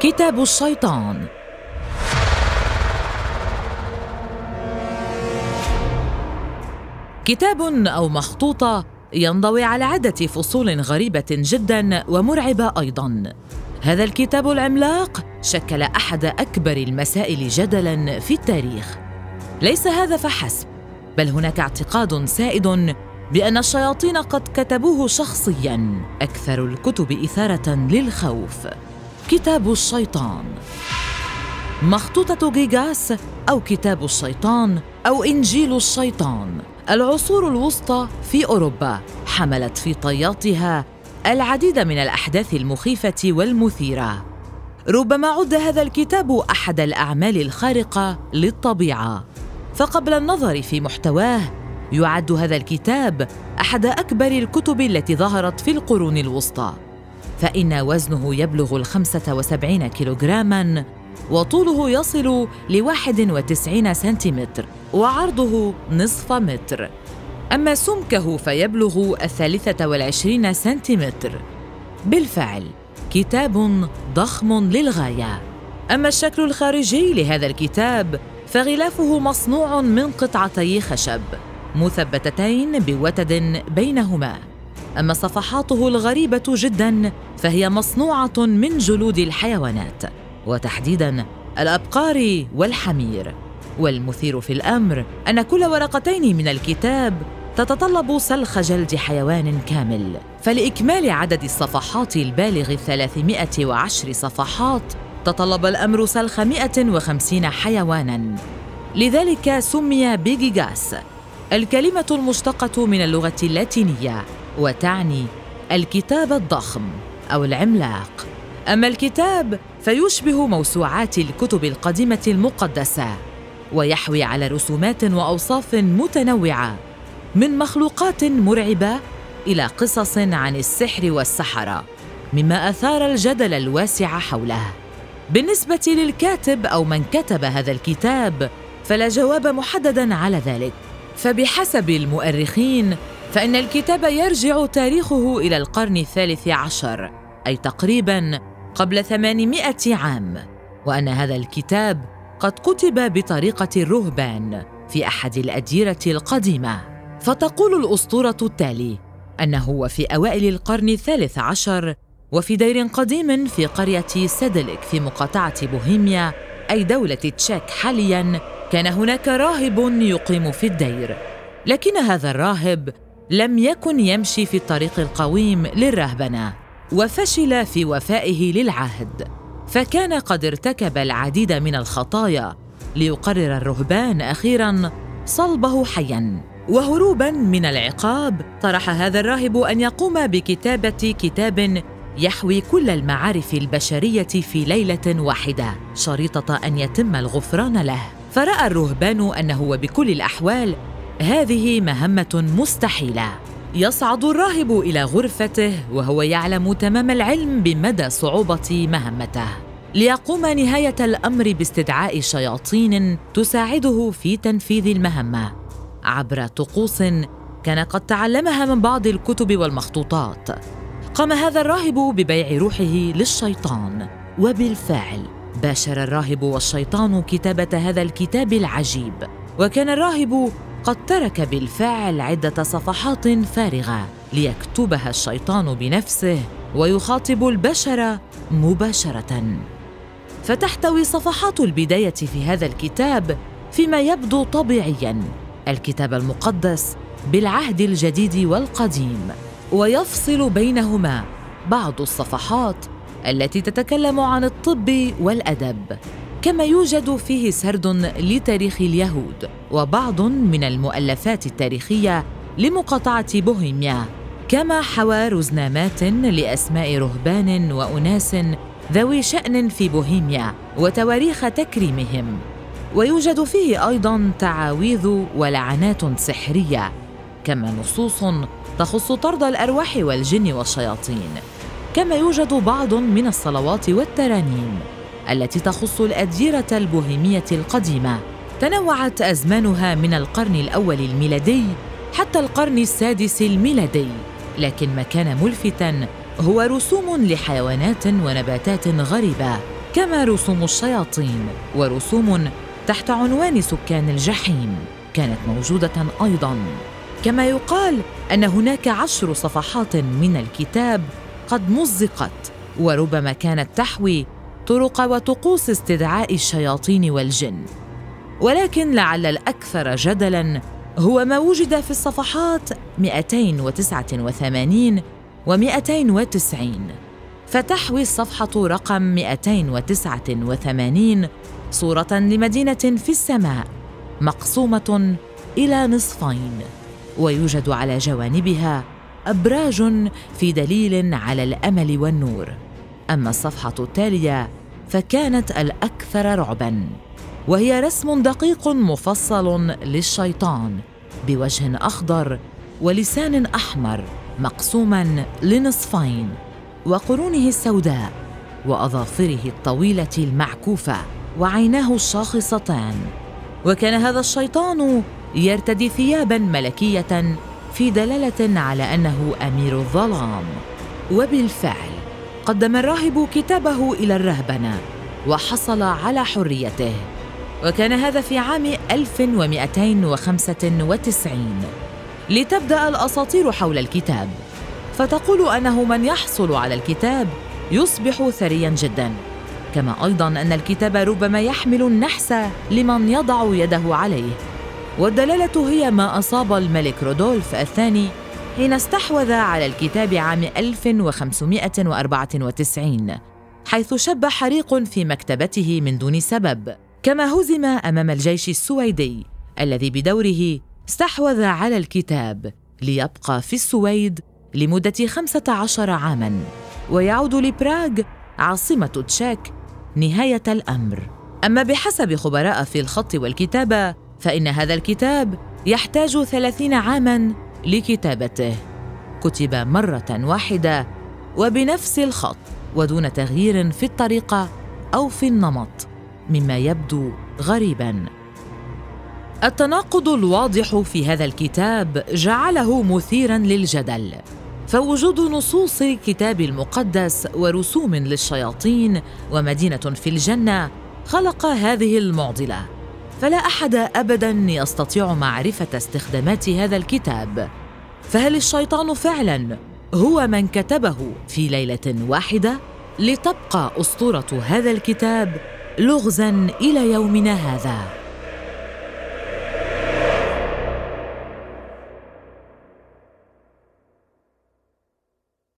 كتاب الشيطان. كتاب أو مخطوطة ينضوي على عدة فصول غريبة جدا ومرعبة أيضا. هذا الكتاب العملاق شكل أحد أكبر المسائل جدلا في التاريخ. ليس هذا فحسب بل هناك اعتقاد سائد بأن الشياطين قد كتبوه شخصيا أكثر الكتب إثارة للخوف. كتاب الشيطان. مخطوطة جيجاس أو كتاب الشيطان أو إنجيل الشيطان. العصور الوسطى في أوروبا حملت في طياتها العديد من الأحداث المخيفة والمثيرة. ربما عد هذا الكتاب أحد الأعمال الخارقة للطبيعة. فقبل النظر في محتواه يعد هذا الكتاب أحد أكبر الكتب التي ظهرت في القرون الوسطى. فإن وزنه يبلغ الخمسة وسبعين كيلوغراما وطوله يصل لواحد وتسعين سنتيمتر وعرضه نصف متر. أما سمكه فيبلغ الثالثة والعشرين سنتيمتر. بالفعل كتاب ضخم للغاية. أما الشكل الخارجي لهذا الكتاب فغلافه مصنوع من قطعتي خشب مثبتتين بوتد بينهما. أما صفحاته الغريبة جدا فهي مصنوعة من جلود الحيوانات وتحديدا الأبقار والحمير. والمثير في الأمر أن كل ورقتين من الكتاب تتطلب سلخ جلد حيوان كامل. فلإكمال عدد الصفحات البالغ 310 صفحات تطلب الأمر سلخ 150 حيوانا. لذلك سمي بيجيغاس الكلمة المشتقة من اللغة اللاتينية. وتعني الكتاب الضخم أو العملاق. أما الكتاب فيشبه موسوعات الكتب القديمة المقدسة ويحوي على رسومات وأوصاف متنوعة من مخلوقات مرعبة إلى قصص عن السحر والسحرة مما أثار الجدل الواسع حوله. بالنسبة للكاتب أو من كتب هذا الكتاب فلا جواب محددا على ذلك. فبحسب المؤرخين فإن الكتاب يرجع تاريخه إلى القرن الثالث عشر أي تقريبا قبل ثمانمائة عام وأن هذا الكتاب قد كتب بطريقة الرهبان في أحد الأديرة القديمة. فتقول الأسطورة التالي أنه وفي أوائل القرن الثالث عشر وفي دير قديم في قرية سيدلك في مقاطعة بوهيميا أي دولة تشيك حاليا كان هناك راهب يقيم في الدير. لكن هذا الراهب لم يكن يمشي في الطريق القويم للرهبنة وفشل في وفائه للعهد. فكان قد ارتكب العديد من الخطايا ليقرر الرهبان أخيرا صلبه حيا. وهروبا من العقاب طرح هذا الراهب أن يقوم بكتابة كتاب يحوي كل المعارف البشرية في ليلة واحدة شريطة أن يتم الغفران له. فرأى الرهبان أنه وبكل الأحوال هذه مهمة مستحيلة. يصعد الراهب إلى غرفته وهو يعلم تمام العلم بمدى صعوبة مهمته. ليقوم نهاية الأمر باستدعاء شياطين تساعده في تنفيذ المهمة. عبر طقوس كان قد تعلمها من بعض الكتب والمخطوطات. قام هذا الراهب ببيع روحه للشيطان. وبالفعل باشر الراهب والشيطان كتابة هذا الكتاب العجيب. وكان الراهب قد ترك بالفعل عدة صفحات فارغة ليكتبها الشيطان بنفسه ويخاطب البشر مباشرة. فتحتوي صفحات البداية في هذا الكتاب فيما يبدو طبيعيا الكتاب المقدس بالعهد الجديد والقديم ويفصل بينهما بعض الصفحات التي تتكلم عن الطب والأدب. كما يوجد فيه سرد لتاريخ اليهود وبعض من المؤلفات التاريخية لمقاطعة بوهيميا كما حوى رزنامات لأسماء رهبان وأناس ذوي شأن في بوهيميا وتواريخ تكريمهم. ويوجد فيه أيضا تعاويذ ولعنات سحرية كما نصوص تخص طرد الأرواح والجن والشياطين كما يوجد بعض من الصلوات والترانيم. التي تخص الأديرة البوهيمية القديمة. تنوعت أزمانها من القرن الأول الميلادي حتى القرن السادس الميلادي لكن ما كان ملفتا هو رسوم لحيوانات ونباتات غريبة كما رسوم الشياطين ورسوم تحت عنوان سكان الجحيم كانت موجودة أيضا. كما يقال أن هناك عشر صفحات من الكتاب قد مزقت وربما كانت تحوي طرق وطقوس استدعاء الشياطين والجن. ولكن لعل الأكثر جدلا هو ما وجد في الصفحات 289 و 290 فتحوي الصفحة رقم 289 صورة لمدينة في السماء مقسومة إلى نصفين ويوجد على جوانبها أبراج في دليل على الأمل والنور. أما الصفحة التالية فكانت الأكثر رعباً وهي رسم دقيق مفصل للشيطان بوجه أخضر ولسان أحمر مقسوما لنصفين وقرونه السوداء وأظافره الطويلة المعكوفة وعيناه الشاخصتان. وكان هذا الشيطان يرتدي ثيابا ملكية في دلالة على أنه أمير الظلام. وبالفعل قدم الراهب كتابه إلى الرهبنة وحصل على حريته. وكان هذا في عام 1295 لتبدأ الأساطير حول الكتاب. فتقول أنه من يحصل على الكتاب يصبح ثريا جدا. كما أيضا أن الكتاب ربما يحمل النحس لمن يضع يده عليه. والدلالة هي ما أصاب الملك رودولف الثاني حين استحوذ على الكتاب عام 1594 حيث شب حريق في مكتبته من دون سبب كما هزم أمام الجيش السويدي الذي بدوره استحوذ على الكتاب ليبقى في السويد لمدة خمسة عشر عاماً. ويعود لبراغ عاصمة تشيك نهاية الأمر. أما بحسب خبراء في الخط والكتابة فإن هذا الكتاب يحتاج ثلاثين عاماً لكتابته. كتب مرة واحدة وبنفس الخط ودون تغيير في الطريقة أو في النمط مما يبدو غريبا. التناقض الواضح في هذا الكتاب جعله مثيرا للجدل فوجود نصوص الكتاب المقدس ورسوم للشياطين ومدينة في الجنة خلق هذه المعضلة. فلا أحد ابدا يستطيع معرفة استخدامات هذا الكتاب. فهل الشيطان فعلا هو من كتبه في ليلة واحدة لتبقى أسطورة هذا الكتاب لغزا إلى يومنا هذا؟